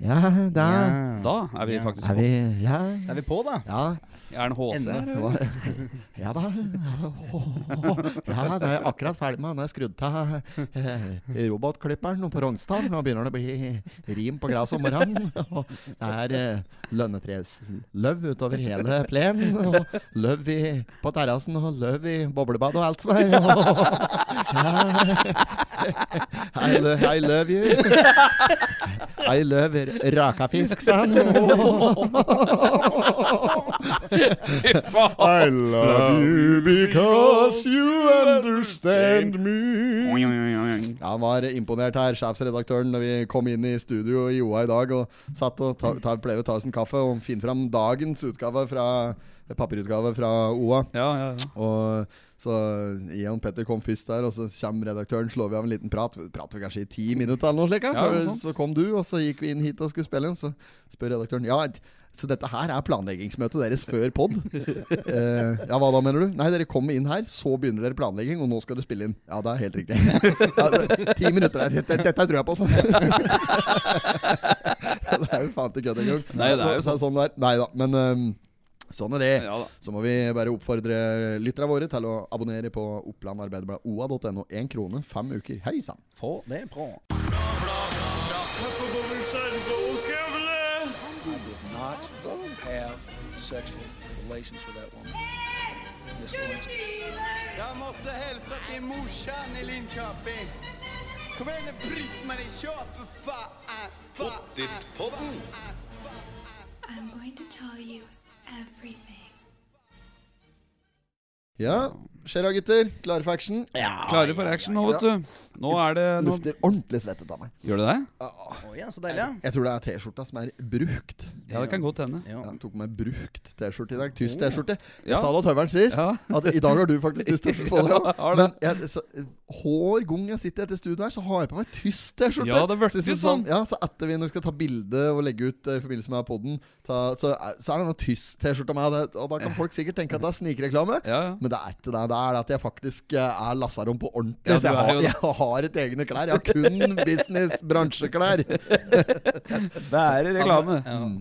Ja, da Da er vi faktisk faktisk er på. vi Ja, Er vi på, da? ja. Er det en HC her? Ja da. Ja, det er jeg akkurat ferdig med. Nå har jeg skrudd av eh, robotklipperen på Rognstad. Nå begynner det å bli rim på gresset om morgenen. Og det er eh, lønnetresløv utover hele plenen. Og løv i, på terrassen, og løv i boblebad og alt som er. I, lo- I love you. I love rakafisk, sa han. I love you because you understand me. Ja, Han var imponert her, sjefsredaktøren, når vi kom inn i studio i OA i dag og satt og ta, ta, pleier å ta oss en kaffe og finne fram dagens utgave fra papirutgave fra OA. Ja, ja, ja. Og så Ian og Petter kom først der, og så kommer redaktøren, slår vi av en liten prat. Vi prater kanskje i ti minutter eller noe slikt. Ja, så kom du, og så gikk vi inn hit og skulle spille. Så spør redaktøren Ja, så dette her er planleggingsmøtet deres før pod? eh, ja, hva da, mener du? Nei, dere kommer inn her, så begynner dere planlegging, og nå skal du spille inn. Ja, det er helt riktig. ja, det, ti minutter der. Dette, dette tror jeg på, sånn. det er jo faen ikke kødd engang. Nei, det er jo Så- så sånn der. Nei da, men ehm, sånn er det. ja. Så må vi bare oppfordre lytterne våre til å abonnere på Oppland Arbeiderblad oa.no. Én krone, fem uker. Hei sann! Få det på. Jeg måtte. Jag måste morsan i Linköping. Kom igen nu Britt-Marie, kör för fan! Pottit-podden! I'm going to tell you everything. Ja, skjer da, gutter? Klare for action? Klare for action nå, vet du. Nå er det nå... Lufter ordentlig svettet av meg. Gjør det det? Oh, ja, så deilig. ja. Jeg tror det er T-skjorta som er brukt. Ja, det kan godt hende. Ja. Jeg tok på meg brukt T-skjorte i dag. Tysk T-skjorte. Jeg Ja. sa det til høveren sist. Ja. At I dag har du faktisk tysk T-skjorte på deg. Ja, Ja. det. Men jeg, så, hver gang jeg sitter etter studio her, så har jeg på meg tysk T-skjorte. Ja, det ble Så sånn, sånn. Ja, så etter vi nå skal ta bilde og legge ut uh, i forbindelse med podden, så, så er det noe tysk T-skjorta med. Og da kan folk sikkert tenke at det er snikreklame. Ja, ja. Men det er ikke det. Det er at jeg faktisk eh, er lasarom på ordentlig. Ja, så jeg har, jeg har et egne klær. Jeg har kun business, bransjeklær. Det er reklame.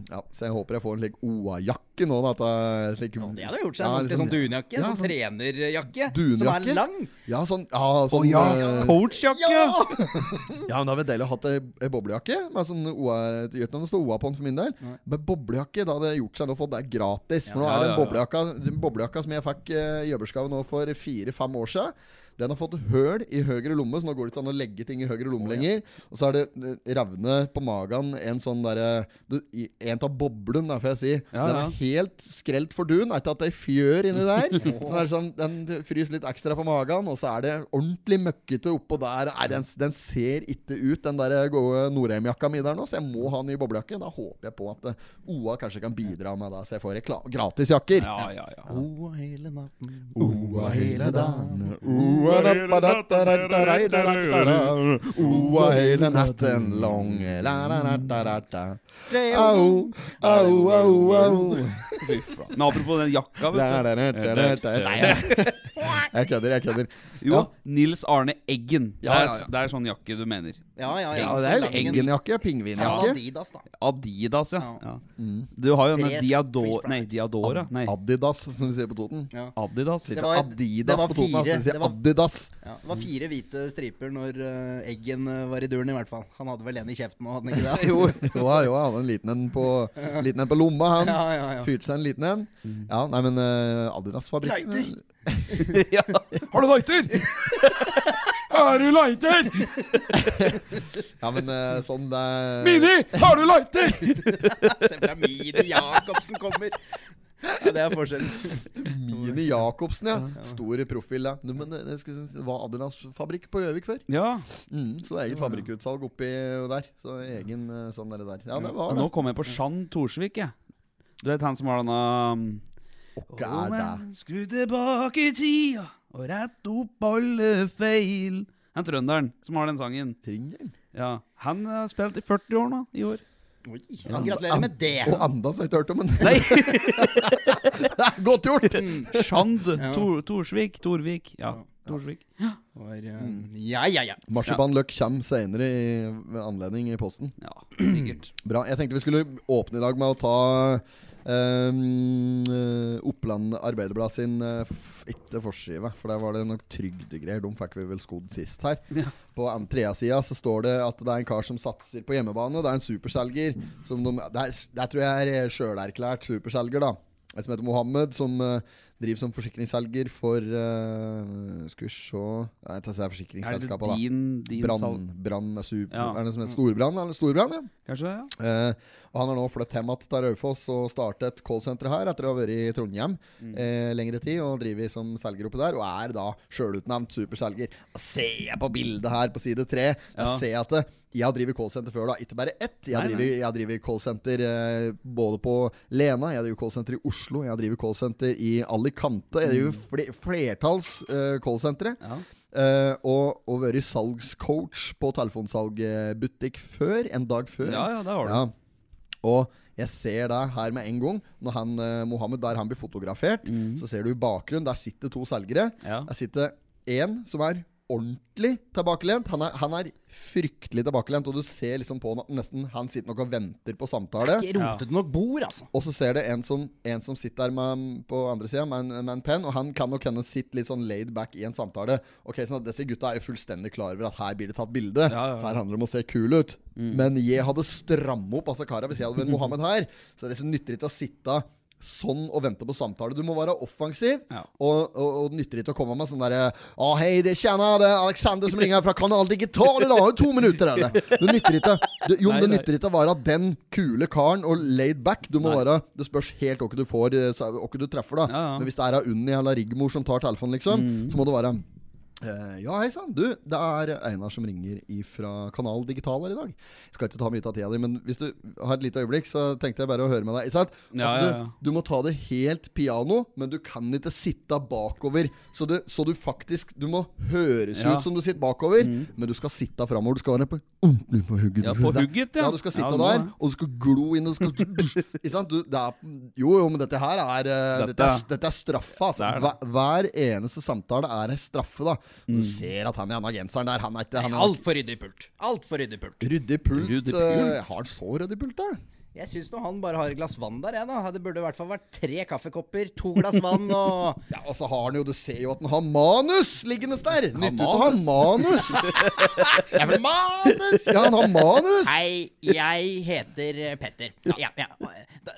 Ja, så jeg håper jeg får en slik OA-jakke nå. Da, at det er Det hadde gjort seg. Ja, En liksom- sånn dunjakke. Ja, sånn sånn- trenerjakke. Som er lang. Ja, sånn, ja, sånn ja, eh, coachjakke! Ja, men da hadde vi deilig å ha ei boblejakke. Med sånn OA, det gjør ikke noe å stå OA på den for min del. Men boblejakke, da hadde gjort seg nå for det er gratis. For nå er det ja, en ja. boblejakka, den boblejakka som jeg fikk i i jobbersgave nå for fire-fem år siden. Den har fått høl i høyre lomme, så nå går det ikke an å legge ting i høyre lomme lenger. Og så er det eh, revne på magen, en sånn derre En av boblene, da, får jeg si. Ja, den ja. er helt skrelt for dun. Er ikke at det er fjør inni der. så det er sånn, Den fryser litt ekstra på magen, og så er det ordentlig møkkete oppå der. Nei, den, den ser ikke ut, den der gode Norheim-jakka mi der nå, så jeg må ha ny boblejakke. Da håper jeg på at eh, OA kanskje kan bidra med det, så jeg får gratisjakker. Ja, ja, ja. Oa hele natten. OA hele dagen OA. OA hele natten lang. Au, au, au, au. Fy faen. Men apropos den jakka, vet du. Jeg- kødder, jeg kødder. Jo, Ja. Nils Arne Eggen. Det er, ja, ja. det er sånn jakke du mener. Ja, ja, ja. Ja, det er Eggen-jakke. lang- eggenjakke, Ja, pingvinjakke. Adidas, da. Adidas, ja. Ja. ja. Mm. Du har jo denne Diador... Nei. Diadora. Nei, Adidas, som vi sier på Toten. Ja. Adidas. Det var- Adidas det var på Toten, altså. Vi sier det var- Adidas. Ja, det var fire hvite striper når uh, Eggen eh, var i duren, i hvert fall. Han hadde vel en i kjeften òg, hadde han ikke det? Jo, jo, jo, han hadde en liten en på, liten en på lomma, han. Ja, ja, ja. Fyrte seg en liten en. Ja, nei, men uh, Adidas-fabrikken Lighter. ja. Har du lighter? Har du lighter? Ja, men eh, sånn det er Mini, har du lighter? Se fra Mini Jacobsen kommer! Ja, det er forskjellen. Mini Jacobsen, ja. Stor profil, ja. Du, Men det, det, skulle, det var Adelas fabrikk på Gjøvik før. Ja. Mm, så eget fabrikkutsalg oppi der. Så egen eh, sånn der. der. Ja, det var Og det. nå kom jeg på Jean Torsvik, jeg. Du vet han som har denne um, Hva er det? Skru tilbake i tida og rett opp alle feil. Han trønderen som har den sangen. Tringel? Ja, Han har spilt i 40 år nå, i år. Oi, ja, gratulerer med det. Og anda så har jeg ikke hørt om den. Nei! det er godt gjort! Sjand Tor, Torsvik. Torvik. Ja. Torsvik. Ja, eh, ja, ja, ja. Marsipanløk kommer senere i ved anledning i posten. Ja, sikkert. Bra. Jeg tenkte vi skulle åpne i dag med å ta eh, Oppland Arbeiderblad sin eh, ikke forskive, for der var det nok trygdegreier. De fikk vi vel skodd sist her. Ja. På trea-sida så står det at det er en kar som satser på hjemmebane. Det er en superselger. Som de, det, er, det tror jeg er sjølerklært superselger, da. En som heter Mohammed, som eh, driver som forsikringsselger for uh, Skal vi se Jeg tar seg Er det forsikringsselskapet, da. din, din Brann, brann, super, Ja. Er det som heter Storbrann? Eller Storbrann, ja. Kanskje? ja Uh, og Han har nå flyttet hjem til Raufoss og startet et callsenter her etter å ha vært i Trondheim eh, lengre tid og driver som selger oppe der, og er da sjølutnevnt superselger. Da ser jeg på bildet her på side tre. Da Ja. ser jeg at eh, jeg har drevet callsenter før, da. Ikke bare ett. Jeg har har drevet callsenter eh, både på Lena, jeg driver callsenter i Oslo, jeg driver callsenter i Alicante. Jeg driver fl flertalls eh, callsentre. Ja. Uh, og, og vært salgscoach på telefonsalgbutikk før. En dag før. ja, ja, det har du. Ja. Og jeg ser det her med en gang. Når han, eh, Mohammed der han blir fotografert, så ser du i bakgrunnen, der sitter to selgere. Ja. Der sitter en som er ordentlig tilbakelent. Han er, han er fryktelig tilbakelent, og du ser liksom på han at nesten han sitter nok og venter på samtale. Ikke rotete nok bord, altså. Og så ser det en som, en som sitter der med, på andre sida med, en- med en penn, og han kan nok hende sitte litt sånn laid back i en samtale. Ok, sånn at Disse gutta er jo fullstendig klar over at her blir det tatt bilde, Ja, ja, ja. så her handler det om å se kul ut. Men jeg hadde stramma opp altså kara hvis jeg hadde vært Mohammed her. Så det liksom nytter ikke å sitte sånn og vente på samtale. Du må være offensiv, Ja. og, og, og nytter ikke å komme med sånn derre Å, hei, det kjenner det er Alexander som ringer fra Kanal Digital i dag. Du To minutter, er Det nytter ikke det, Jo, Nei, det nytter ikke å være den kule karen og laid back. Du må Nei. være Det spørs helt hva du får, eh, hva du treffer, da. Ja, ja. Men hvis det er Unni eller Rigmor som tar telefonen, liksom, så må det være ja, hei sann. Du, det er Einar som ringer fra Kanal Digital her i dag. Jeg Skal ikke ta mye av tida di, men hvis du har et lite øyeblikk, så tenkte jeg bare å høre med deg. Ja, ja, ja. du må ta det helt piano, men du kan ikke sitte bakover. Så, du, så du faktisk Du må høres. Mm. ut som du sitter bakover, men du skal sitte framover. Du skal være på ordentlig på hugget. Ja, på hugget, ja. Du skal sitte der, og du skal glo inn og skal Ikke sant? Du, det er, jo, jo, men dette her er eh, Dette- Dette, er, dette er straffa. altså. Er. Hver, hver eneste samtale er straffe, da. Mm. Du ser at han i denne genseren der, han er ikke han er Altfor ryddig pult. Altfor ryddig pult. Ryddig pult. Ryddig pult. Uh, har han så ryddig pult, da? Jeg syns nå han bare har et glass vann der, jeg, da. Det burde i hvert fall vært tre kaffekopper, to glass vann og Ja, og så har han jo Du ser jo at han har manus liggende der! Nytt ut å ha manus. jeg ja, men manus! Ja, han har manus! Hei, jeg heter eh, Petter. Ja, ja. Da,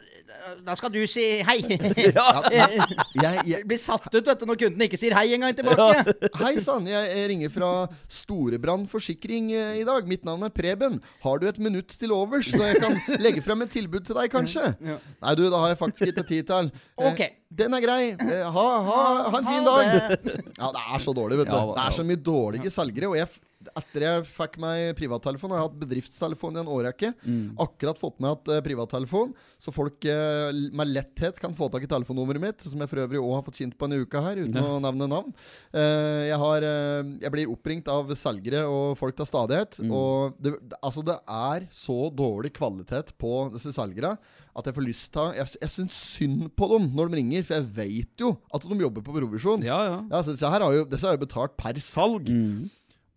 da- skal du si hei. Jeg, jeg, Blir satt ut vet du, når kunden ikke sier hei en gang tilbake. Hei sann, jeg, ringer fra Storebrand forsikring eh, i dag. Mitt navn er Preben. Har du et minutt til overs, så jeg kan legge frem et tilbud til deg, kanskje? Nei, du, da har jeg faktisk ikke tid til. Eh, Ok. Den er grei. Eh, Ha, ha, ha en fin dag. Ja, det er så dårlig, vet du. Det er så mye dårlige selgere. Og jeg, etter jeg fikk meg privattelefon, har jeg hatt bedriftstelefon i en årrekke. Mm. Akkurat fått med at uh, privattelefon, så folk uh, med letthet kan få tak i telefonnummeret mitt, som jeg for øvrig òg har fått kjent på en uke her, uten å nevne navn. Uh, jeg, har, eh, jeg blir oppringt av selgere og folk til stadighet. Mm. Og det, altså det er så dårlig kvalitet på disse selgere at jeg får lyst til Jeg, jeg syns synd på dem når de ringer, for jeg vet jo at de jobber på provisjon. Ja, ja. Ja, så disse her har jo, disse har jo betalt per salg. Mm.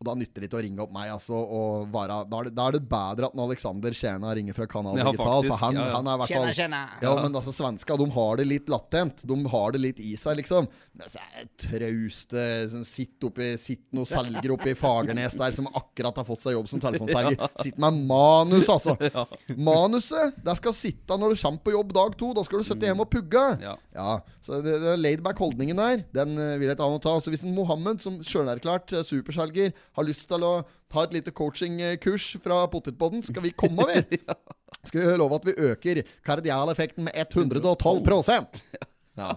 Og da nytter det ikke å ringe opp meg. Altså, og være, da, er det, da er det bedre at Alexander Tjena ringer fra Kanal Ja, Digital. faktisk, for han, ja, ja. han er i hvert fall tjena. ja, men altså svenska, de har det litt latent. De har det litt i seg, liksom. Men så er det trauste som sitter oppi Sitter noen selger oppe i Fagernes der som akkurat har fått seg jobb som telefonselger. Sitter med manus, altså. Manuset, det skal sitte når du kommer på jobb dag to. Da skal du sitte hjemme og pugge. Ja. Ja, så det, det laidback holdningen der, den eh, vil jeg ikke ha noe ta. Så hvis en Mohammed, som sjølerklært eh, superselger, har lyst til å ta et lite coachingkurs fra Potetpodden, skal vi komme, vi. Skal vi love at vi øker kardialeffekten med 112 Ja,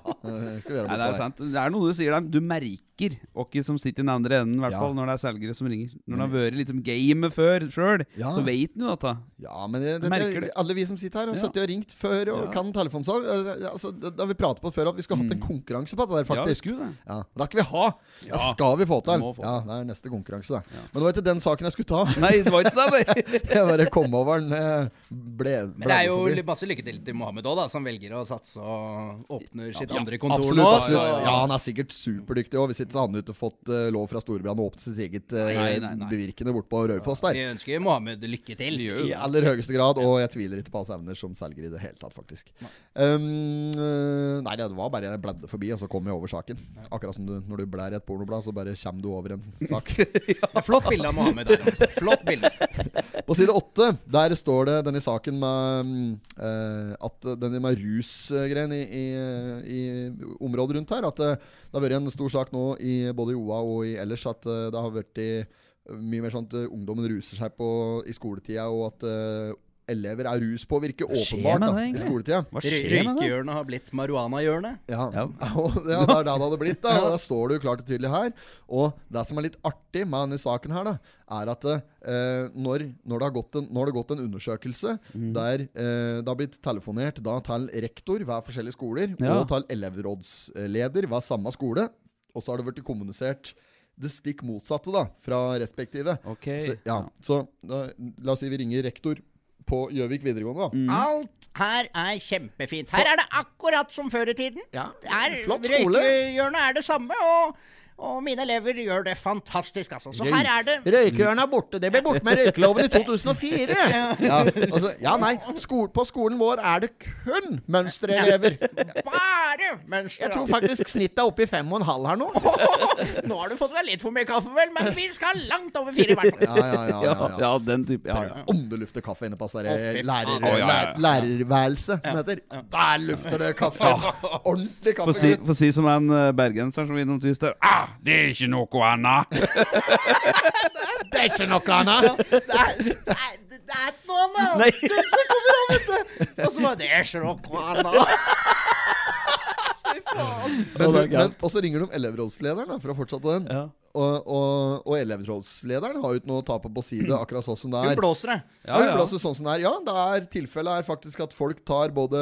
gjøre Nei, det er sant. Det er noe du sier der. Du merker hvem som sitter i den andre enden, i hvert Ja. fall når det er selgere som ringer. Når det har vært litt om gamet før sjøl, Ja. så vet du dette. Ja, men det, det, det, det. alle vi som sitter her, har Ja. sittet og ringt før og Ja. kan telefonsalg. Altså, har vi pratet på før, at vi skulle hatt en konkurranse på dette der, Ja, faktisk. det. Ja, Det skal vi ha! Ja. skal vi få til. den Ja, det er neste konkurranse, da. Men det var ikke den saken jeg skulle ta. Nei, det var ikke det. Jeg bare kom over den. eh, Ble, Men det er jo forbi. masse lykke til til Mohammed òg, da, som velger å satse og åpner sitt Ja, andre kontor absolutt, nå. absolutt. Ja, han er sikkert superdyktig òg, ikke så hadde han ikke fått uh, lov fra storebrand å åpne sitt eget uh, Nei, nei, nei. bevirkende bort på Raufoss der. Vi ønsker Mohammed lykke til. I aller høyeste grad, og jeg tviler ikke på hans evner som selger i det hele tatt, faktisk. Um, eh, nei, det var bare jeg bladde forbi, og så kom jeg over saken. Akkurat som du, når du blær i et pornoblad, så bare kommer du over en sak. Flott bilde av Mohammed der, altså. Flott bilde. På side åtte der står det denne saken med eh, at denne med rusgreien i, i, i området rundt her At det, det har vært en stor sak nå i både i OA og i ellers at eh, det har vært i, mye mer sånn at eh, ungdommen ruser seg på i skoletida, og at eh, elever er ruspåvirket åpenbart da, i skoletida. Hva skjer med det? Røykehjørnet har blitt marihuanahjørnet. Ja, Ja. ja, det er det det hadde blitt. da Der står det jo klart og tydelig her. Og det som er litt artig med denne saken her, da er at eh, når, når, det har gått en, når det har gått en undersøkelse Mm. der eh, det har blitt telefonert da til rektor ved forskjellige skoler Ja. og til elevrådsleder ved samme skole, og så har det blitt kommunisert det stikk motsatte da fra respektive. Ok. Så, ja, så da, la oss si vi ringer rektor på Gjøvik videregående, Mm. da. Alt her er kjempefint. Her er det akkurat som før i tiden. Ja, Er, flott skole. Røykehjørnet er det samme, og, og mine elever gjør det fantastisk, altså. Så her er det Røykehjørnet er borte. Det ble borte med røykeloven i 2004. ja, altså, ja, nei. Sko på skolen vår er det kun mønsterelever. bare mønster. Jeg tror faktisk snittet er oppe i fem og en halv her nå. Nå har du fått deg litt for mye kaffe, vel, men vi skal langt over fire, i hvert fall. Ja, ja, ja. Ja, ja, den type. Ja, ja. Om det lufter kaffe inne på lærer, Å, ja, ja, lær, lærerværelse, som heter. Der lufter det kaffe! Ordentlig kaffe. få si som en uh, bergenser som innom tyst der. Ah, det er ikke noe annet! Det er ikke noe annet. Det er, det er, det er ikke noe annet. Nei. Så kommer han, vet du. Og så bare Det er ikke noe annet. Men, men, og så ringer de elevrådslederen for å fortsette den. Ja. Og, og, og elevrådslederen har jo ikke noe å tape på side, akkurat sånn som det Hun er. blåser det. Ja, ja. Altså, sånn som det er. ja, det er tilfellet er faktisk at folk tar både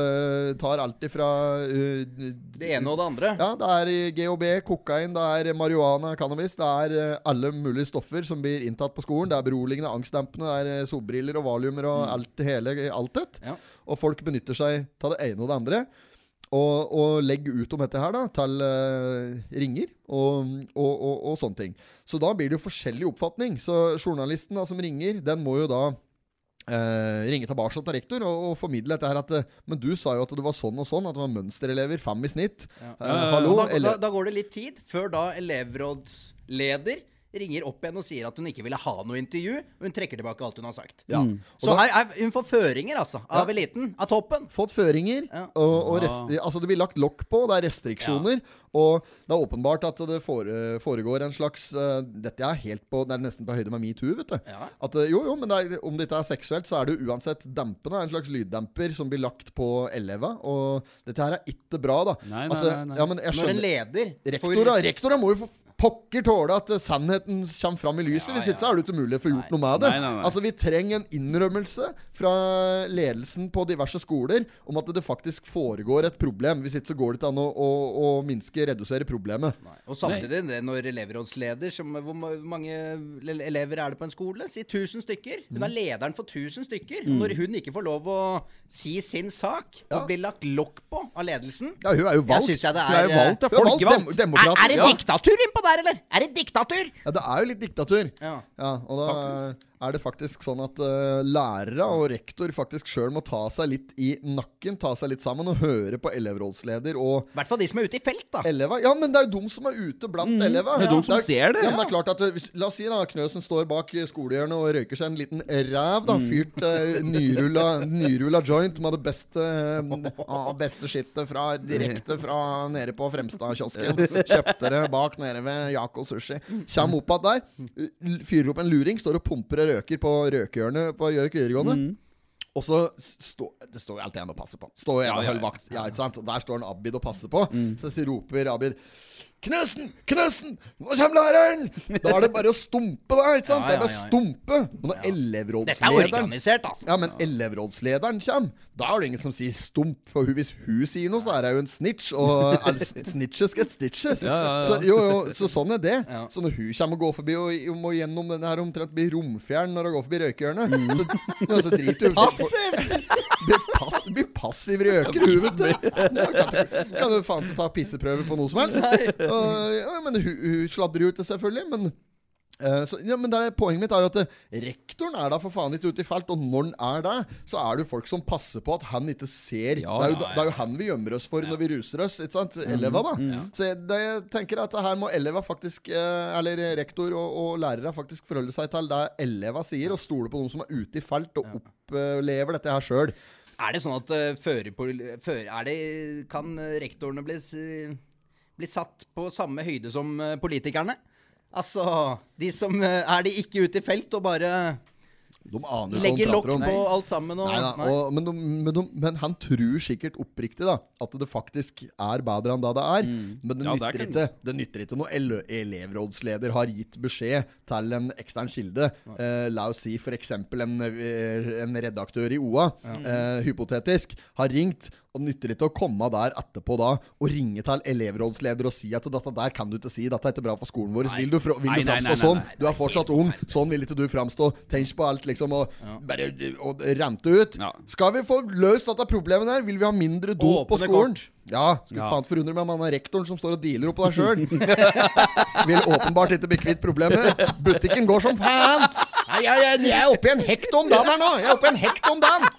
Tar alt ifra uh, Det ene og det andre. Ja, det er i GHB, kokain, det er marihuana, cannabis. Det er uh, alle mulige stoffer som blir inntatt på skolen. Det er beroligende, angstdempende, det er sobriller solbriller og valiumer og alt hele alt det. Ja. Og folk benytter seg av det ene og det andre. Og, og legger ut om dette her da til uh, ringer og, og, og, og sånne ting. Så da blir det jo forskjellig oppfatning. Så journalisten da, som ringer, den må jo da uh, ringe tilbake til rektor og, og formidle dette her at eh, Men du sa jo at det var sånn og sånn, at det var mønsterelever, fem i snitt. Ja. hallo, da, da, da går det litt tid før da elevrådsleder ringer opp igjen og sier at hun ikke ville ha noe intervju. Og hun trekker tilbake alt hun har sagt. ja. Mm. Så da- her er, hun får føringer, altså. Av eliten. Av toppen. fått føringer, Ja. og, og restri altså det blir lagt lokk på, det er restriksjoner. Og det er åpenbart at det foregår en slags uh, Dette er helt på Det er nesten på høyde med metoo, vet du. Ja. At, eh, jo, jo, men det er, om dette er seksuelt, så er det jo uansett dempende. En slags lyddemper som blir lagt på eleva. Og dette her er ikke bra, da. Nei, nei, nei, nei, At, Ja, men jeg Når en leder Rektora, rektora må jo for pokker tåle at eh, sannheten kommer fram i lyset. Ja, Hvis ikke så er det jo ikke mulig å få gjort noe med det. Nei, nei, nei. Altså Vi trenger en innrømmelse fra ledelsen på diverse skoler om at det faktisk foregår et problem. Hvis ikke så går det ikke an å, å, å minske, redusere problemet. Nei. Og samtidig, det når elevrådsleder som, Hvor mange elever er det på en skole? Si 1000 stykker. Hun er Mm. lederen for 1000 stykker. Mm. når hun ikke får lov å si sin sak, Ja. og blir lagt lokk på av ledelsen Ja, hun er jo Jeg valgt. syns jeg det er jo er valgt, ja. Hun er valgt dem Folkevalgt. er, er det diktatur innpå der, eller? Er det diktatur? Ja, det er jo litt diktatur. Ja. Ja, og da er det faktisk sånn at uh, lærere og rektor faktisk sjøl må ta seg litt i nakken, ta seg litt sammen og høre på elevrådsleder og I hvert fall de som er ute i felt, da. Elever. Ja, men det er jo de som er ute blant elever det er de som ser det, Ja, men det er klart at eh, hvis, La oss si da Knøsen står bak eh, skolehjørnet og røyker seg en liten ræv. da Fyrt uh, nyrulla, nyrulla joint med det beste ah, Beste skittet fra, direkte fra nede på Fremstadkiosken. Kjøpte det bak nede ved Jaco Sushi. Kjem opp igjen der, fyrer opp en luring, står og pumper og røker på røkehjørnet på Gjøvik videregående. Og så stå, Det står alltid en og passer på. Står en Ja, og holder vakt. Ja, ikke sant? Og der står en Abid og passer på. Så sier- roper Abid Knøsen! Knøsen! Nå kommer læreren! Da er det bare å stumpe, da. ikke sant? Ja, Det er bare ja, ja. stumpe. Og når Dette er elevrådslederen organisert, altså. ja, men elevrådslederen kommer, da er det ingen som sier stump. For hvis hun sier noe, så er hun en snitch. Og all snitches get stitches. Ja, ja, ja. Så, jo, jo, så sånn er det. Ja. Så når hun kommer og går forbi og, må gjennom denne her omtrent bli romfjern når hun går forbi røykehjørnet, så, ja, så driter hun Passiv! Blir, pass, passiv røyker, hun, vet du. Kan, du- faen ikke ta pisseprøve på noe som helst. Og, ja, men hun, hun sladrer jo ikke, selvfølgelig. Men Eh, så, ja, men det er, Poenget mitt er jo at eh, rektoren er da for faen ikke ute i felt, og når han er det, så er det jo folk som passer på at han ikke ser. Ja, det, er jo, ja, det er jo han vi gjemmer oss for når vi ruser oss. Ikke sant? Eleva, da. Så jeg, det, jeg tenker at her må eleva faktisk, eh, eller rektor og, og lærere faktisk forholde seg til det eleva sier, og stole på noen som er ute i felt og opplever dette her sjøl. Er det sånn at uh, førerpol... Før, er det, kan rektorene bli, s- bli satt på samme høyde som eh, politikerne? Altså, de som eh, Er de ikke ute i felt og bare De aner legger lokk på alt sammen og Nei, da, Nei. og, men, de, men, de, men han tror sikkert oppriktig da at det faktisk er bedre enn det det er. Men det Ja, det nytter kan- ikke Det nytter ikke når ele elevrådsleder har gitt beskjed til en ekstern kilde. Eh, la oss si f.eks. En, eh, en redaktør i OA, eh, hypotetisk, har ringt. Og det nytter ikke å komme der etterpå da og ringe til elevrådsleder og si at dette der kan du ikke si, dette er ikke bra for skolen vår. Vil du, fra- vil Nei, du nei, framstå nei, nei, sånn? nei, Du er fortsatt ung. Sånn vil ikke du framstå. Tenk på alt, liksom, og bare og rente ut. Ja. Skal vi få løst dette problemet der, vil vi ha mindre dop på skolen. kort. Ja, skulle Ja. faen forundre meg om han er rektoren som står og dealer oppå deg sjøl. vil åpenbart ikke bli kvitt problemet. Butikken går som faen. Jeg, jeg, jeg er oppe i en hekt om dagen her nå. Jeg er oppe i en hekt om dagen.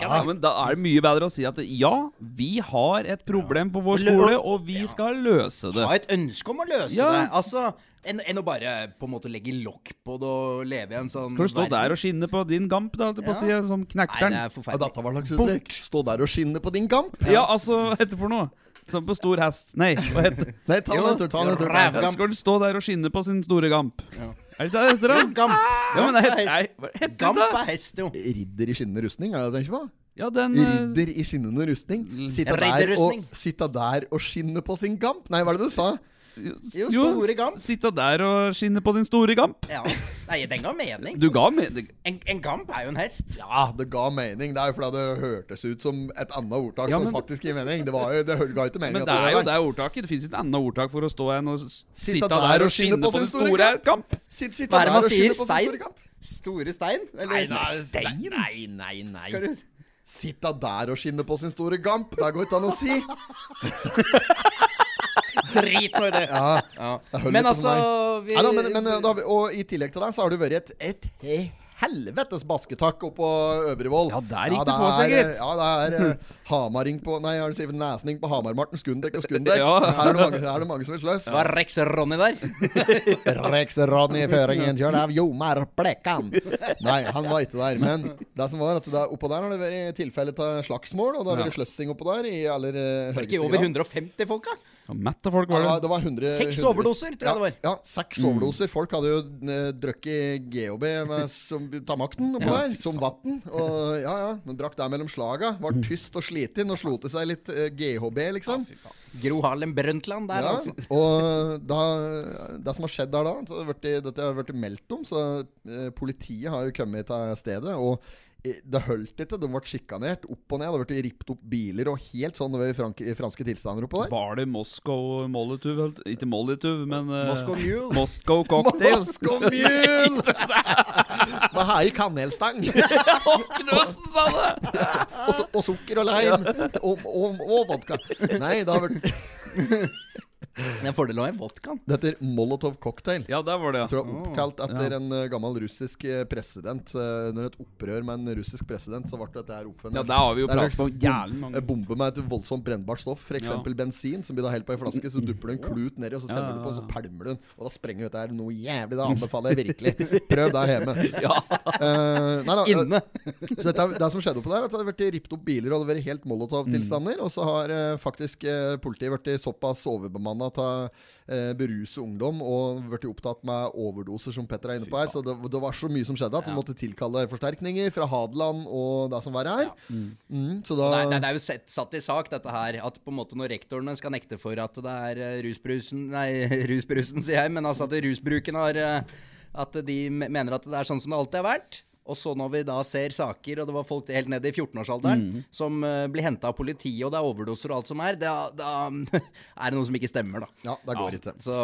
Ja, men Da er det mye bedre å si at ja, vi har et problem på vår skole, og vi skal løse det. Ha et ønske om å løse Ja. det. Altså, enn en å bare på en måte legge lokk på det og leve i en sånn Skal du stå der og skinne på din gamp, da, å si, Ja. som Nei, knekteren? det er Ja, dette var slags uttrykk. Stå der og skinne på din gamp? Ja, altså, hva heter det for noe? Som på stor hest. Nei, hva heter det? Nei, ta den en tur. Ta den en tur. Ræv- skal du stå der og skinne på sin store gamp? Er det ikke det det heter, da? Gamp. Ja, men det heter, nei, hva heter det? Gamp da? er hest, jo. Ridder i skinnende rustning, er det det du tenker på? Ja, den eh, Ridder i skinnende rustning. Sitte der, og, Ridderrustning. sitte der og skinne på sin gamp. Nei, hva er det du sa? Jo, store gamp. Sitte der og skinne på din store gamp. Ja. Nei, den ga mening. Du ga mening. En, en gamp er jo en hest. Ja, det ga mening. Det er jo fordi det hørtes ut som et annet ordtak Ja, som faktisk gir mening. Det, var jo, det ga ikke mening. Men at det er jo det ordtaket. Det fins ikke et annet ordtak for å stå enn og Sitte sitte der der og skinne på på sin store store kamp. Sitt, sitte Hva er det der man og sier? skinne på sin Stein? store kamp. Store stein? Eller Nei, nei, Stein? Nei, nei, nei. Skal du Sitte der og skinne på sin store gamp. Det går ikke an å si. Drit nå i det. Ja, Ja. jeg Men altså vi, ja, da, men, men, da, og i tillegg til det så har du vært et, et he- helvetes basketakk oppå Øvrevoll. Ja, der gikk det det på seg, gitt. Ja, det er eh, hamaring på Nei, jeg du si nesning på Hamarmarten. Skundek og Skundek? Ja. Her, er det mange, her er det mange som vil sløs. Var Rex Ronny der? Rex-Ronny i føringen, kjørt av Jomar Blekkan. Nei, han var ikke der. Men det som var at der, oppå der har det vært tilfelle av slagsmål, og det har vært sløssing oppå der i aller uh, Var det ikke over 150 folk, da? Ja, Mett av folk var det, var, det. var 100 Seks 100 overdoser, tror jeg ja, det var. Ja, seks overdoser. Folk hadde jo uh, drukket GHB med, som, ta makten oppå der, som vann. Og ja, ja. Men drakk der mellom slaga. Var tyst og sliten og slo til seg litt uh, GHB, liksom. Gro Harlem Brundtland der, Ja, altså. og da, det som har skjedd der da så har det vært, Dette har blitt meldt om, så uh, politiet har jo kommet til stedet. Og eh, det holdt ikke. De ble sjikanert opp og ned. Det ble rippet opp biler og helt sånn ved i franske tilstander oppå der. Var det Moscow Molotov? Ikke Molotov, men uh, Moscow Mule. Moscow Cocktails. Moscow Mule! Med hei kanelstang. Knøsen sa det! og, og sukker og lime. Og, og, og vodka. Nei, det har vært Det er en fordel å ha en vodkaen. Det heter Molotov cocktail. Ja, der var det, Jeg tror det er oppkalt etter Ja. en eh, gammel russisk eh, president. Under når et opprør med en russisk president, så ble dette her oppfunnet. Ja, der har vi jo er pratet om jævlig mange bombe med et voldsomt brennbart stoff, f.eks. Ja. bensin, som blir da helt på ei flaske. Så dupper du en klut nedi, og så Ja, tenner du på, og så ja. pælmer du den. Og da sprenger dette her noe jævlig. Det anbefaler jeg virkelig. Prøv der hjemme. Ja. Uh, nei da, eh, Inne. så dette, er- det som skjedde oppå der, er at det hadde vært rippet opp biler, og det hadde vært helt Molotov-tilstander. Og så har uh, faktisk uh, politiet blitt såpass overbemanna å eh, beruse ungdom og blitt opptatt med overdoser, som Petter er inne på her. Så det, det var så mye som skjedde at de vi måtte tilkalle forsterkninger fra Hadeland og det som verre er. Mm, Mm, da Nei, nei, det er jo sett, satt i sak, dette her. At på en måte når rektorene skal nekte for at det er eh, rusbrusen Nei, rusbrusen, sier jeg, men altså at rusbruken har eh, At de mener at det er sånn som det alltid har vært. Og så når vi da ser saker, og det var folk helt ned i 14-årsalderen Mm. som uh, blir henta av politiet, og det er overdoser og alt som er, da, da er det noe som ikke stemmer, da. Ja, det går ikke. Så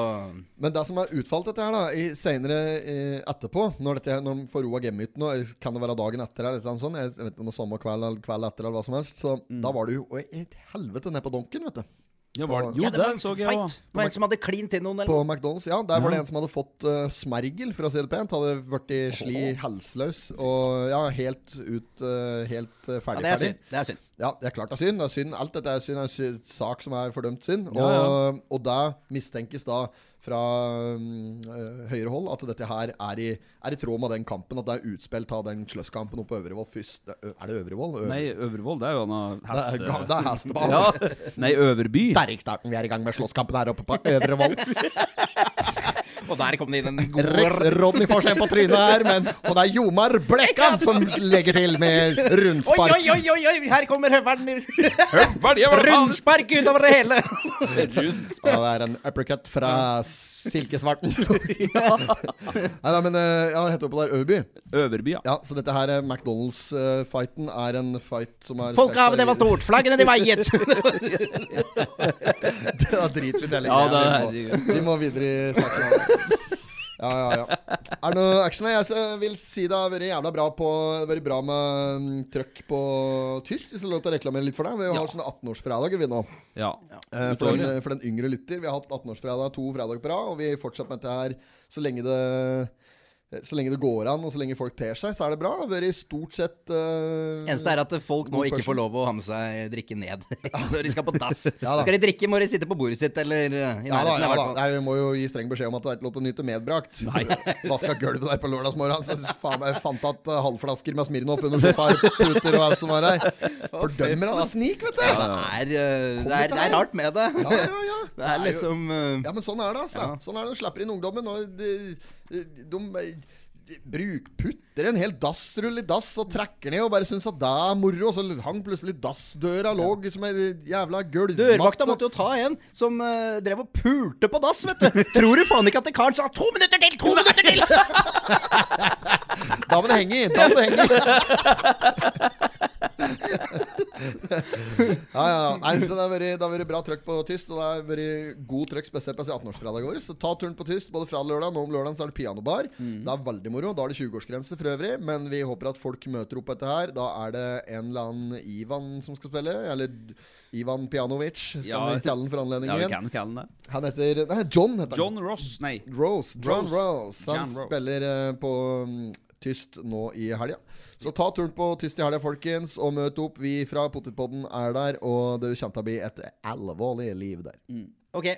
Men det som er utfalt dette her, da, i senere eh, etterpå, når, dette, når de får roa gemytten, og kan det være dagen etter eller noe sånt, jeg vet ikke om det var samme kveld eller kveld etter eller hva som helst, så Mm. da var det jo et helvete ned på donken, vet du. Ja, var, det? jo, ja, det var en så jeg òg. Det var en som hadde klint til noen, På? McDonald's, ja. Der var det en som hadde fått uh, smergel, for å si det pent. Hadde blitt sli helseløs. Og ja, helt ut uh, Helt uh, Ja, ferdig, det er ferdig. synd. Det er synd. Ja, det er klart det er synd. Det er synd. Alt dette er synd. Det er en sak som er fordømt synd. Og, Ja, og da mistenkes da fra øh, høyre hold at dette her er i, er i tråd med den kampen. At det er utspilt av den sløsskampen oppe på Øvrevoll først. Er det Øvrevoll? Øvre... Nei, Øvrevoll, det er jo noe det er, heste... ga- det er hestebane. Ja. Nei, Øverby. Derrikstarten. Vi er i gang med slåsskampen her oppe på Øvrevoll. Og der kom det inn en god Rex Rodney får seg en på trynet her, men Og det er Jomar Blekkan som legger til med rundspark. oi, oi, oi, oi, her kommer høvelen. Rundspark utover det hele. Ja, det er en uppercut fra silkesvarten. Nei da, men øh, ja, hva heter det på der? Øverby? Øverby, ja. Ja, så dette her eh, McDonald's-fighten er en fight som er Folkehavet, det var stort. Flaggene, de veiet. Det var dritfint Ja, Vi må videre i saken. Ja, ja, ja. Er det noe action? Jeg vil si det har vært jævla bra på Det har vært bra med um, trøkk på tysk, hvis det er lov til å reklamere litt for deg. Vi har sånne 18-årsfredager, vi nå. ja. Eh, For den, for den yngre lytter. Vi har hatt 18-årsfredag to fredager på rad, og vi fortsetter med dette her så lenge det så lenge det går an, og så lenge folk ter seg, så er det bra. Det har vært stort sett uh, Eneste er at folk nå ikke får lov å ha med seg drikke ned når de skal på dass. Ja. Skal de drikke, må de sitte på bordet sitt eller i nærheten. Ja da, ja da. Nei, vi må jo gi streng beskjed om at det er ikke lov til å nyte medbrakt. Vaska gulvet der på lørdagsmorgen. Så faen, jeg fant at uh, halvflasker med Smirnov under sofaputer og alt som var der. Fordømmer han det snik, vet du. Ja, det, er, uh, det, er, det er rart med det. Ja, ja, ja. Det er liksom Ja, men sånn er det, altså. Sånn er det. Du slapper inn ungdommen. Og de, de, de, bruk, putter en hel dassrull i dass og trekker ned og bare syns at det er moro. Og så hang plutselig dassdøra lå som ei jævla gulvmatt. Dørvakta måtte jo ta en som uh, drev og pulte på dass, vet du. Tror du faen ikke at det karen sa 'to minutter til', to minutter til'? Da må det henge i! Da må det henge i! ja, ja. Nei, så det har vært, bra trøkk på tyst, og det har vært god trøkk spesielt på 18-årsfredag vår. Så ta turen på tyst både fra lørdag. Nå om lørdagen så er det pianobar. Det er veldig moro. Da er det 20-årsgrense for øvrig, men vi håper at folk møter opp etter her. Da er det en eller annen Ivan som skal spille, eller Ivan Pianovic, skal Ja. vi kalle den for Ja, vi kan kalle den det. Han heter Nei, John heter han. John Ross. Nei. Rose. John Rose. Rose. Han John Rose. spiller eh, på mm, Tyst nå i helga. Så ta turen på Tyst i helga, folkens, og møt opp. Vi fra Potetpodden er der, og det kommer til å bli et alvorlig liv der. Ok.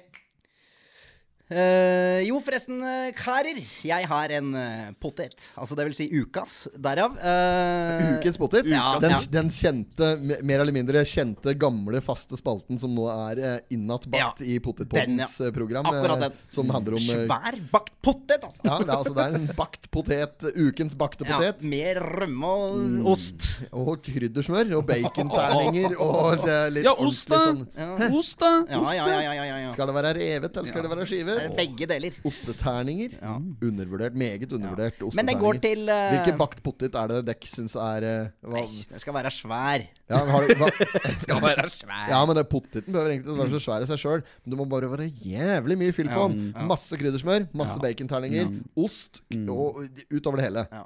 Eh, jo, forresten, kærer karer. Jeg har en uh, potet. Altså det vil si ukas. Derav. Uh, Ukens potet. Ja, den, ja. den kjente, mer eller mindre kjente, gamle, faste spalten som nå er uh, innatbakt Ja, i Potetpottens eh, program. Akkurat eh, den. Som handler om eh, Svær bakt potet, altså. Ja, det er, altså, det er en bakt potet. Ukens bakte Ja, potet. med rømme og ost. Og kryddersmør. Og baconterninger. Og det er litt Ja, ost, ordentlig da. sånn Ost, da. Ja, ja, ja, ja, ja, ja. Skal det være revet, eller skal det være skiver? Begge deler. Osteterninger. Ja. Undervurdert. Meget undervurdert. Men den går til uh... Hvilken bakt potet er det dere syns er uh, hva, Nei, den skal være svær. ja, har, du- hva, Skal være svær. ja, men det, poteten behøver egentlig ikke være så svær i seg sjøl. Men det må bare være jævlig mye fyll på den. Masse kryddersmør, masse baconterninger, ost og utover det hele. Ja.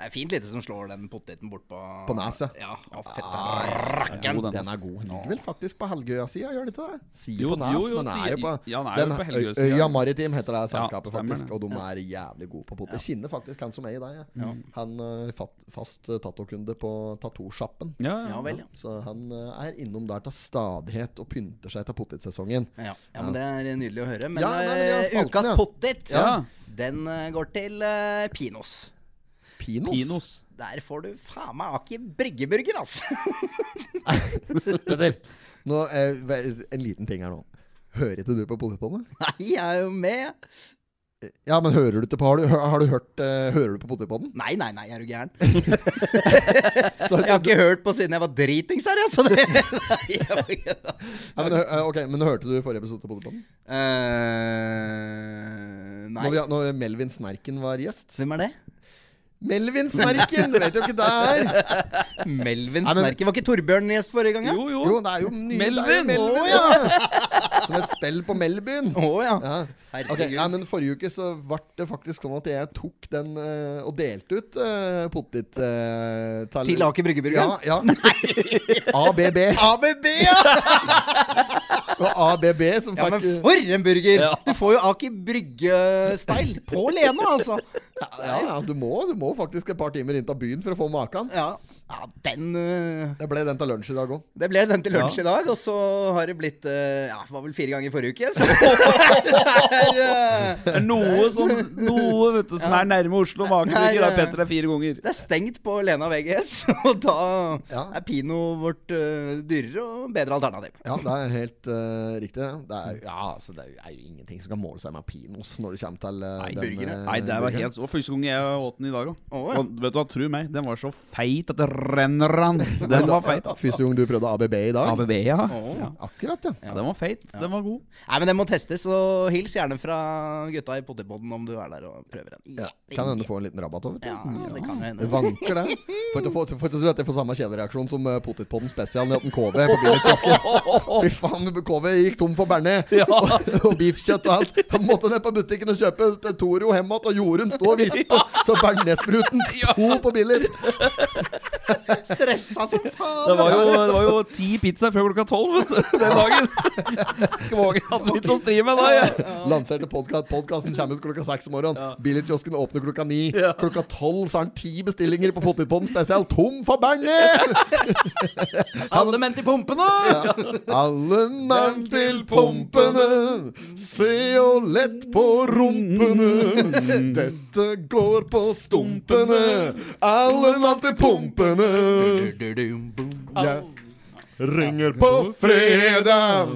Det er fint lite som slår den poteten bort på På neset. Ja, å, fette god, Jo, den, Den er god. Den ligger vel faktisk på Helgøya-sida, gjør den ikke det? Sier Jo, på Nes, jo, jo, men den er jo på ja, den er jo på Øy- Helgøya-sida. Øya Maritim heter det selskapet, ja, faktisk. Og de er jævlig gode på potet. kjenner faktisk han som er i deg. Ja. Han er fast tatokunde på tattosjappen. Ja, Ja ja. vel, ja. Så han er innom der til stadighet og pynter seg til potetsesongen. Ja, ja, men det er nydelig å høre. Men Ja, nei, men spalten, ukas ja. potet, Ja. den går til uh, Pinos. Pinos. Pinos. Der får du faen meg Aki bryggeburger, altså. Petter, nå, eh, en liten ting her nå. Hører ikke du på Potetpodden? Nei, jeg er jo med. Ja, men hører du ikke på Har du, har du hørt uh, Hører du på Potetpodden? Nei, nei, nei, er du gæren? Så- Jeg har ikke hørt på siden jeg var dritings her, jeg. Så det. Ja, men, eh, ok, men hørte du forrige episode av Potetpodden? Uh, nei. Når, vi, når Melvin Snerken var gjest? Hvem er det? Melvin Snerken! Vet jo ikke det er. Melvin Nei, men- Snerken. Var ikke Torbjørn gjest forrige gang? ja? Jo, jo. Jo, det er jo nye, Melvin! er jo Melvin. oh, ja. Som et spill på Melbyen. Å ja. Ja. Herregud. Ok, ja, men Forrige uke så ble det faktisk sånn at jeg tok den uh, og delte ut uh, potet uh, Til Aker Bryggeburger? Ja. ja. ABB. ABB, ja! Og ABB som ja! Men fikk for en burger! Du får jo Aker Brygge-style på Lena, altså. ja, ja, du må, du må faktisk et par timer inn til byen for å få maken. Ja, ja den uh, Det ble den til lunsj i dag òg. Det ble den til lunsj Ja. i dag, og så har det blitt uh, Ja, det var vel fire ganger i forrige uke, så det er, uh, noe som Noe vet du, som er nærme Oslo Maker Nei, da, eh, Petter, det er fire ganger. det er stengt på Lena VGS, og da Ja. er Pino vårt dyrere og bedre alternativ. Ja, det er helt riktig. Det er, ja, altså, det er jo ingenting som kan måle seg med Pinos når det kommer til uh, Nei, den Nei, det var helt så Første gang jeg åt den i dag òg. Oh, ja. Og vet du hva, tru meg, den var så feit at det renner an. Den var feit. Første gang du prøvde ABB i dag? ABB, ja. Å. Akkurat, ja. ja. Den var feit. Den var god. Nei, men den må testes, og hils gjerne fra gutta i Potipodden om du er der og prøver den. ja. Kan hende få en liten rabatt òg, vet du. Ja, det kan jo Det hende. vanker, det. Får ikke, får, får tro at jeg får samme kjedereaksjon som Potipodden spesial med at en KV på billigkiosken. Fy faen, KV gikk tom for bearnés og, og beefkjøtt og alt. Han måtte ned på butikken og kjøpe til Toro hjem igjen, og Jorunn sto og vispe. Så bearnésspruten sto på billig. Stressa som faen! Det var jo, det var jo ti pizzaer før klokka tolv den dagen. Skal våge hadde litt å stri med da. Ja. Lanserte podkast. Podkasten kommer ut klokka seks om morgenen. Billigkiosken åpner klokka ni. Ja. Klokka tolv så har han ti bestillinger på Potetpodden spesial. Tom for bearnés! Alle menn til pumpene! Alle menn til pumpene, se og lett på rumpene. Dette går på stumpene, alle mann til pumpene. Jeg ringer på fredag.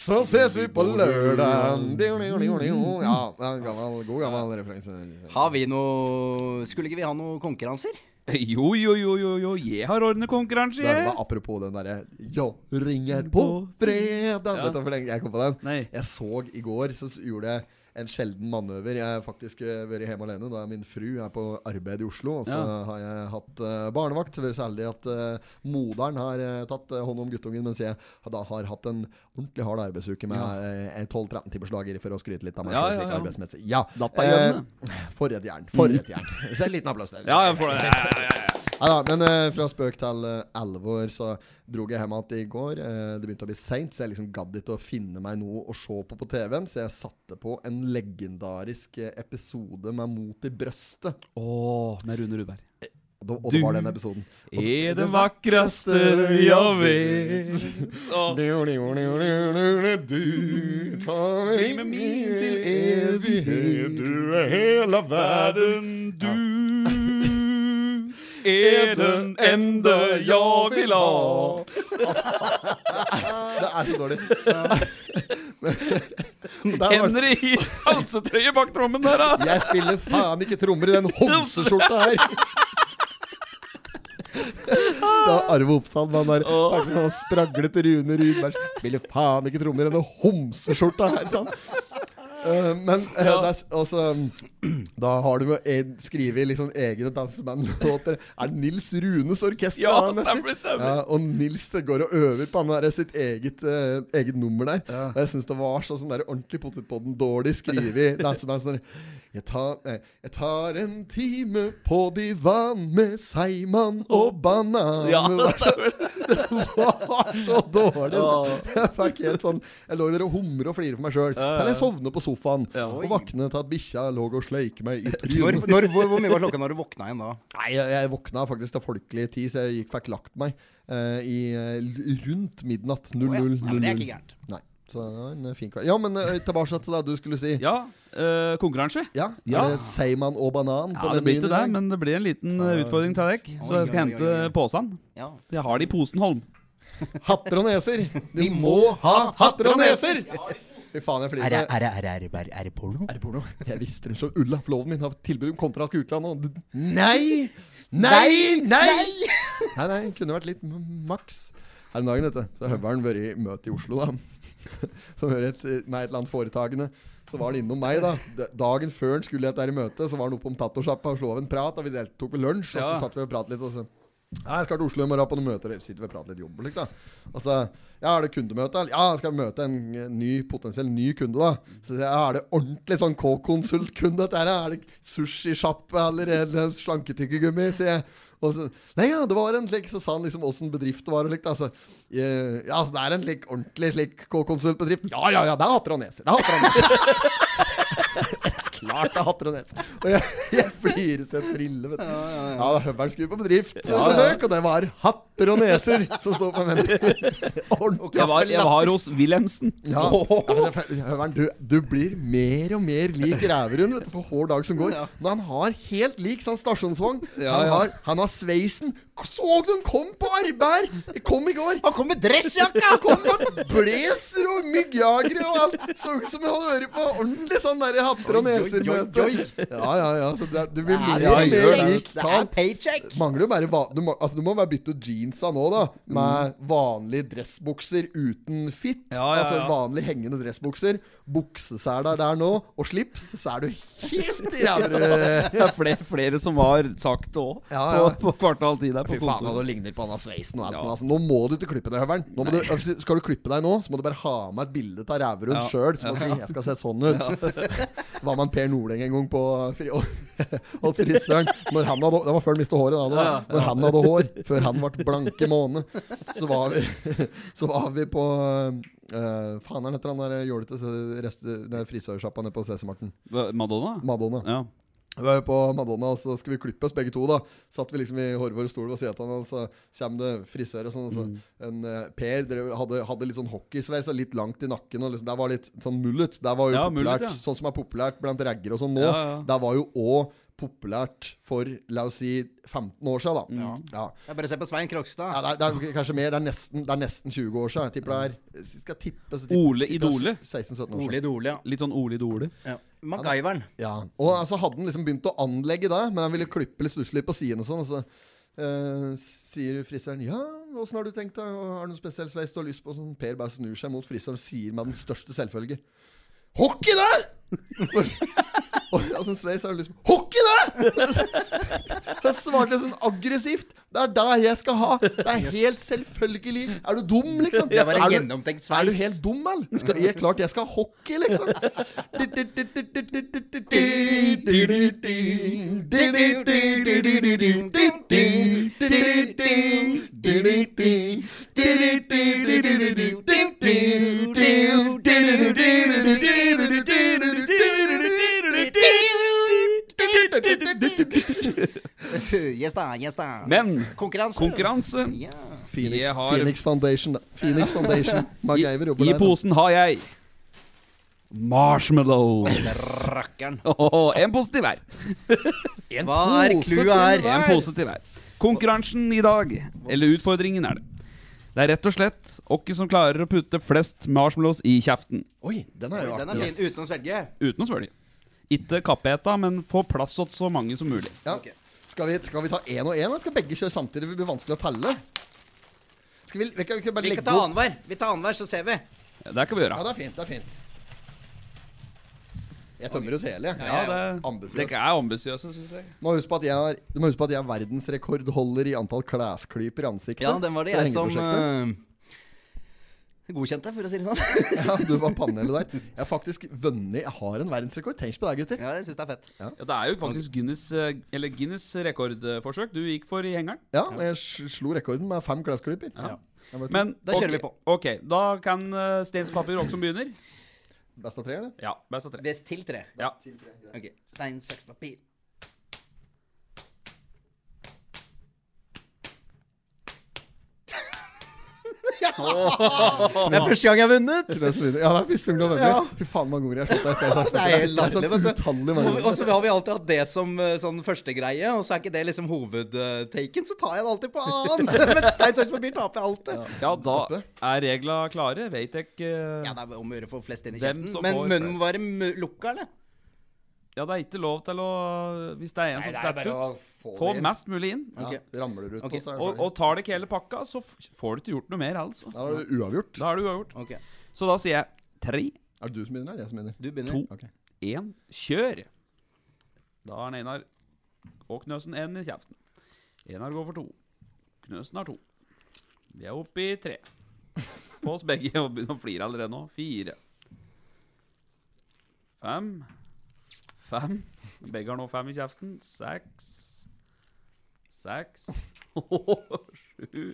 Så ses vi på lørdag. Ja, er en gammel, god gammel referanse. Har vi noe Skulle ikke vi ha noen konkurranser? Jo, jo, jo, jo, jo. Jeg har ordnet konkurranse, Det jeg. var apropos den derre Jo, ringer på fredag. Vet du hvor lenge jeg kom på den? Nei. Jeg så i går, så gjorde jeg en sjelden manøver. Jeg har faktisk eh, vært hjemme alene da min fru er på arbeid i Oslo. Og så Ja. har jeg hatt uh, barnevakt. Så at uh, moderen har uh, tatt hånd om guttungen, mens jeg da har hatt en ordentlig hard arbeidsuke med eh, 12-13 timers dager for å skryte litt av meg Ja, selv, ja, ja. arbeidsmessig. Ja. Eh, for et jern. For et jern. Så en liten applaus der. Ja, jeg får det. Ja, ja, ja, ja. Neida, men uh, fra spøk til uh, alvor så drog jeg hjem igjen i går. Uh, det begynte å bli seint, så jeg liksom gadd ikke å finne meg noe å se på på TV-en. Så jeg satte på en legendarisk eh, episode med Mot i brøstet. Åh, med Rune Rudberg. Og, da, og det var den episoden. Og Er det vakreste jeg vet. Åh. Du tar meg med min til evighet, du er hele verden. Du er den ende jeg vil ha. Det er så dårlig. Er i halsetrøye bak trommen der, da. Jeg spiller faen ikke trommer i den homseskjorta her. Var Arve Oppsal med han der spraglete Rune Rudberg. Spiller faen ikke trommer i denne homseskjorta her, sa han. Eh, men uh, ja. er, også, da har du med en- skrevet liksom egne dansebandlåter. Er det Nils Runes orkester? Ja, stemmer, stemmer. Ja, og Nils går og øver på han der, sitt eget, uh, eget nummer der. Og jeg syns det var så sånn der ordentlig potetpodden dårlig skrevet danseband. Sånn jeg, tar, eh, jeg tar en time på divan med seigmann og banan. Ja, det, var så, det var så dårlig. Jeg fikk helt sånn Jeg lå der og humre og flira for meg sjøl. Til jeg sovner på sofaen Ja. og våkna til at bikkja lå og sleika meg i trynet. når, hvor, hvor mye var klokka når du våkna igjen da? Nei, jeg, jeg våkna faktisk til folkelig tid, så jeg gikk, fikk lagt meg uh, i eh, rundt midnatt. 00.00. Oh. Ja, det er ikke gærent. Nei. Så det var en fin kveld. Ja, men eh, tilbake til det du skulle si. Ja, eh, konkurranse. Ja, Ja. Det Seiman og banan på Ja, det den blir menyen det, men det blir en liten eh, utfordring til deg. Så jeg skal Oi, oi, hente posen. Ja. Så jeg har det i posen, Holm. Hatter og neser! Du må ha hatter og neser! Fy faen, jeg Er det, flirer. er, er, er, er det porno? Er det porno? Jeg visste det så Ulla, forloven min, har tilbud om kontrakt i utlandet. Nei! Nei! Nei! Nei, nei, kunne vært litt maks. Her om dagen, vet du, så har han vært i møte i Oslo, da. Som hører et, med et eller annet foretagende. Så var han innom meg, da. Dagen før han skulle i dette møtet, så var han oppe om tattosjappa og slo av en prat. Og vi deltok ved lunsj, og så satt vi og pratet litt. Og så Nei, jeg skal til Oslo i morgen på noen møter. Sitter vi og prater litt jobb da. Og så Ja, er det kundemøte? Ja, jeg skal møte en ny, potensiell ny kunde, da. Så sier jeg, ja, er det ordentlig sånn K-konsultkunde, dette her? Er det sushisjappe eller eller slanketykkegummi? sier jeg. Og så, Nei, ja, det var en slik Så sa han liksom åssen bedrift det var. Og likt, altså, eh, ja, altså, det er en slik ordentlig slik K-konsultbedrift. Ja, ja, ja, det er han neser. Det hater han neser. Klart det er hatter og neser. Og jeg, jeg flirer så jeg triller, vet du. Ja, Høveren skulle på bedriftsbesøk, og det var hatter og neser som sto på menyen. Jeg var, jeg var hos Wilhelmsen. Ja, ja men er- Høveren, du, du blir mer og mer lik Ræverund vet du, for hver dag som går. Men han har helt lik sånn stasjonsvogn. Ja, han, ja. har, han har sveisen. Så du han kom på arbeid her? Kom i går. Han kom med dressjakka! Han kom med blazer og myggjagere og alt. Så ut som han hadde vært på ordentlig sånn der hatter og neser-møte. Ja, ja, ja. Så det, du blir mer Ja, og det mer er lik paycheck. Mangler jo bare du, må, altså, du må bare bytte jeansa nå, da. Med vanlige dressbukser uten fit. Ja, Altså vanlige hengende dressbukser. Bukseseler der nå, og slips. Så er du helt i Det er flere, flere som har sagt det òg, på, på kvartal tid der på Fy faen, du ligner på han av sveisen og. Altså, nå må du ikke klippe deg, Høveren. Du, altså, skal du klippe deg nå, så må du bare ha med et bilde av Ræverund Ja. sjøl. må du si 'jeg skal se sånn ut'. Hva med en Per Nordeng en gang på fri, hos frisøren. Når han hadde, det var før han mistet håret. Da, ja. Når han hadde hår, før han ble blanke måne, så var vi, så var vi på uh, Faen, er det etter han der jålete frisørsjappa nede på CC-Marten? Madonna? Madonna. Ja. Vi var på Madonna, og så skulle vi klippe oss begge to. da Satt vi liksom i hver vår stol ved siden av og så kommer det frisør og sånn. Og så en uh, Per drev, hadde, hadde litt sånn hockeysveis og litt langt i nakken. Og liksom, der var litt sånn mullet. Der var jo Ja, populært mullet, ja. Sånn som er populært blant raggere og sånn nå. Ja. Det var jo òg populært for la oss si 15 år siden, da. Mm. Ja. Jeg bare se på Svein Krokstad. Ja, det, er, det er kanskje mer. Det er nesten, det er nesten 20 år siden. Jeg tipper det er skal tippe, så tipper, Ole Idole. 16-17 år Ole. Idole, ja. Litt sånn Ole Idole. ja. MacGyveren. Ja. Og altså hadde han liksom begynt å anlegge det, men han ville klippe litt stusslig på siden og sånn. Og så uh, sier frisøren ja, åssen har du tenkt deg? Har du noen spesiell sveis du har lyst på? Sånn, per bare snur seg mot frisøren og sier med den største selvfølge Hockey der! Og altså, en sveis er jo liksom Hockey det! Jeg svarte sånn aggressivt. Det er det jeg skal ha. Det er helt selvfølgelig. Er du dum, liksom? Det var en er du, er du helt dum, eller? Skal, jeg, klart jeg skal ha hockey, liksom. Yes da, yes da. Men Konkurranse. konkurranse Ja. Phoenix, Jeg har- Phoenix Foundation, da. Phoenix Foundation. MacGyver jobber I der. da. posen har jeg marshmallows. Rakkeren. Åh, en positiv En Hva er pose clouet til her? hver. En positiv hver. Konkurransen i dag, eller utfordringen er det. Det er rett og slett hvem som klarer å putte flest marshmallows i kjeften. Oi, den er jo Den er fin ass. uten å svelge. Uten å svelge. Ikke kappeta, men få plass til så mange som mulig. Ja. Okay. Skal, vi, skal vi ta én og én, eller skal begge kjøre samtidig? Det blir vanskelig å telle. Skal vi, vi, kan, vi kan bare Vi legge kan ta annenhver. Vi tar annenhver, så ser vi. Ja, det kan vi gjøre. Ja, det er fint. det er fint Jeg tømmer ut hele, jeg. Ja, det, ambisjøs. det er ambisiøse, syns jeg. Må huske på at jeg er, du må huske på at jeg er verdensrekordholder i antall klesklyper i ansiktet. Ja, den var det jeg som hengeprosjektet. deg, for å si det sånn. Ja, du var panelet der. Jeg har faktisk vunnet Jeg har en verdensrekord. Tenk på det, gutter. ja, jeg synes det er fett. Ja, Det er jo faktisk Guinness, eh, eller Guinness rekordforsøk du gikk for i hengeren. Ja, og jeg slo rekorden med fem klesklyper. Ja. Men Da kjører okay, vi på. Ok, Da kan uh, Steins papir også som begynner. Best av tre, eller? Ja, best av tre. Best til tre. Ja. til tre. Ok. Stein, saks, papir. Det er første gang jeg har vunnet! Ja, det er første gang du har vunnet. Fy faen, mange god jeg har slått deg i er er sånn mange Og så har vi alltid hatt det som eh, sånn første greie, og så er ikke det liksom hovedtaken, så tar jeg det alltid på annen. Men stein, saks, papir taper jeg alltid. Ja, da er regla klare. Vet jeg ikke Ja, det er om å gjøre å få flest inn i kjeften. Men munnen må være lukka, eller? Ja, det er ikke lov til å Hvis det er en Nei, som det er detter bare å ut, få få det inn. mest mulig inn. Ja, Ok. Ramler du ut Ok. på, så er det Og, ferdig. og tar det ikke hele pakka, så f- får du ikke gjort noe mer, altså. Da er det uavgjort. Da er det uavgjort. Ok, Så da sier jeg tre, Er det du som begynner, eller jeg som begynner? du begynner. To. Ok. én, kjør! Da har Einar og Knøsen én i kjeften. Einar går for to. Knøsen har to. Vi er oppe i tre. På oss begge og begynner å flire allerede nå. Fire. Fem. Fem. Begge har nå fem i kjeften. Seks. Seks. Sju.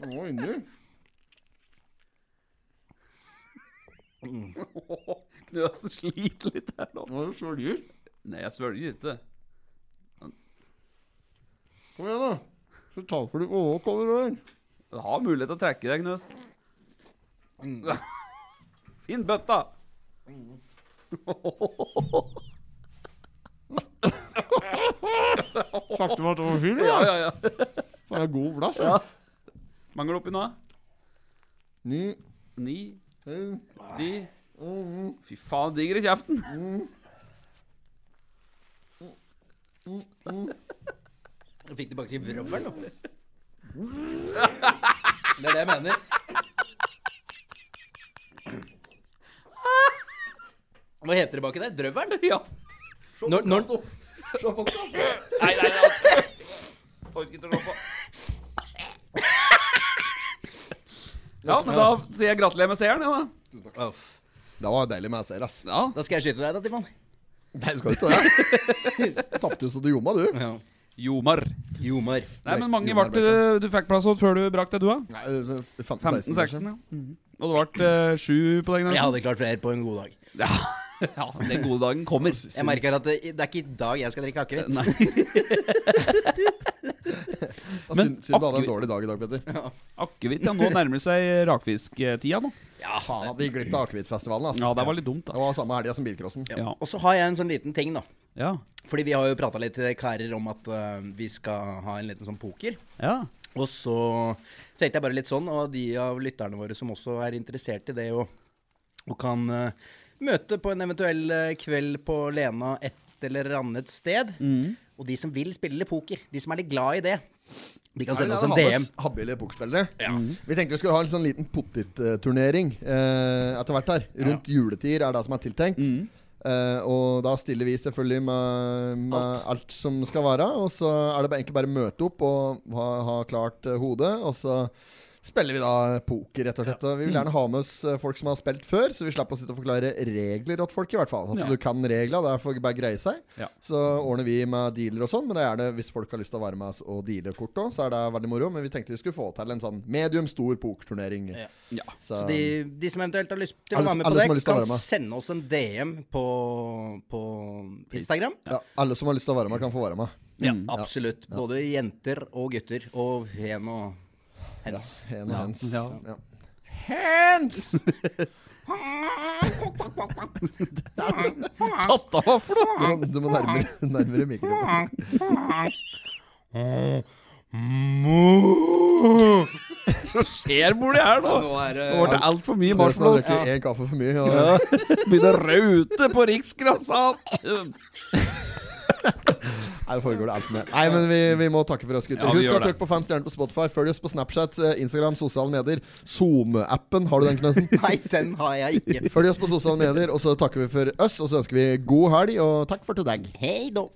Å, inni. Knøsen sliter litt her nå. Nå er det svelger. Nei, jeg svelger ikke. Kom igjen, da. Så taper du Å, kommer Du har mulighet til å trekke deg, Knøsen. Finn bøtta! Sakte meg over fyr, Ja, da. ja, ja. det jeg er god plass, Ja. ja. Mangler oppi nå? Ni, Ni, ti mm, Fy faen, digger i kjeften. Jeg fikk tilbake i vrøvelen, da. Det er det jeg mener. Hva heter det baki der? Drøvelen? Ja. Når, når, Se på podkast. Nei, nei, nei. Orker ikke å gå på. Ja, men da sier jeg gratulerer med seieren, jeg, da. Uff. Det var deilig med seier, ass. Da skal jeg skyte deg, da, Timon. Nei, du skal ikke det. Tapte så du jomma, du. Ja. Jomar. Jomar. Nei, men mange Jomar ble det du fikk plass hos før du brakk deg, du, da? Nei, 15-16. 15-16, ja. Mhm. Og det ble eh, sju på den Jeg hadde klart flere på en god dag. Ja. ja, den gode dagen kommer. Jeg merker at det, det er ikke i dag jeg skal drikke akevitt. Synd Men du hadde en dårlig dag i dag, Petter. Akevitt, ja. Nå nærmer det seg rakfisktida nå. Ja, Faen, hadde vi av akevittfestivalen, altså. Ja, det var litt dumt, da. Det var samme helga som bilcrossen. Ja. Og så har jeg en sånn liten ting, da. Ja. Fordi vi har jo prata litt til karer om at uh, vi skal ha en liten sånn poker. ja. Og så tenkte jeg bare litt sånn, og de av lytterne våre som også er interessert i det, og, og kan uh, møte på en eventuell uh, kveld på Lena et eller annet sted. Og de som vil spille litt poker, de som er litt glad i det, de kan sende oss en DM. Habile pokerspillere. Vi tenkte vi skulle ha en sånn liten pottiturnering eh, etter hvert her. Rundt juletider er det som er tiltenkt. Eh, og da stiller vi selvfølgelig med, med alt. som skal være. Og så er det egentlig bare å møte opp og ha, ha klart eh, hodet. Og så spiller vi da poker, rett og slett. Og vi vil gjerne ha med oss eh, folk som har spilt før, så vi slipper å sitte og forklare regler til folk, i hvert fall. At Ja. du kan reglene. Det er for bare greie seg. Ja. Så ordner vi med dealer og sånn, men det er gjerne hvis folk har lyst til å være med oss og deale kort òg, så er det veldig moro. Men vi tenkte vi skulle få til en sånn medium stor pokerturnering. Ja. ja. Så, Så de, de som eventuelt har lyst til Alle å være med på det, kan sende oss en DM på, på Instagram. ja, alle som har lyst til å være med, kan få være med. Ja, Mm. absolutt. Både jenter og gutter. Og hen og hens. Ja, en og Ja. hens. Ja. Ja. Hens! Tatt av hva for noe? Du må, du må nærmere, nærmere mikrofonen. Hva skjer borti her nå? Nå er det Nå ble det altfor mye marshmallows. Ja. én kaffe for mye. Og, Begynner å raute på riksgrasat. Nei, det foregår det altfor mye. Nei, men vi, vi må takke for oss, gutter. Ja, Husk å trykke på fem stjerner på Spotify. Følg oss på Snapchat, eh, Instagram, sosiale medier. SoMe-appen, har du den, Knøsen? Nei, den har jeg ikke. Følg oss på sosiale medier, og så takker vi for oss. Og så ønsker vi god helg, og takk for til deg. Hei da.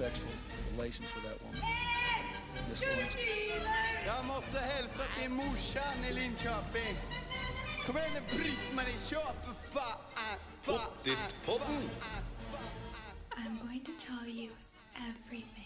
Sexual relations with that woman. Miss Lewinsky. Jeg måtte hälsa til morsan i Linköping. Kom igen nu Britt-Marie, kör för fan! Pottit-podden! I'm going to tell you everything.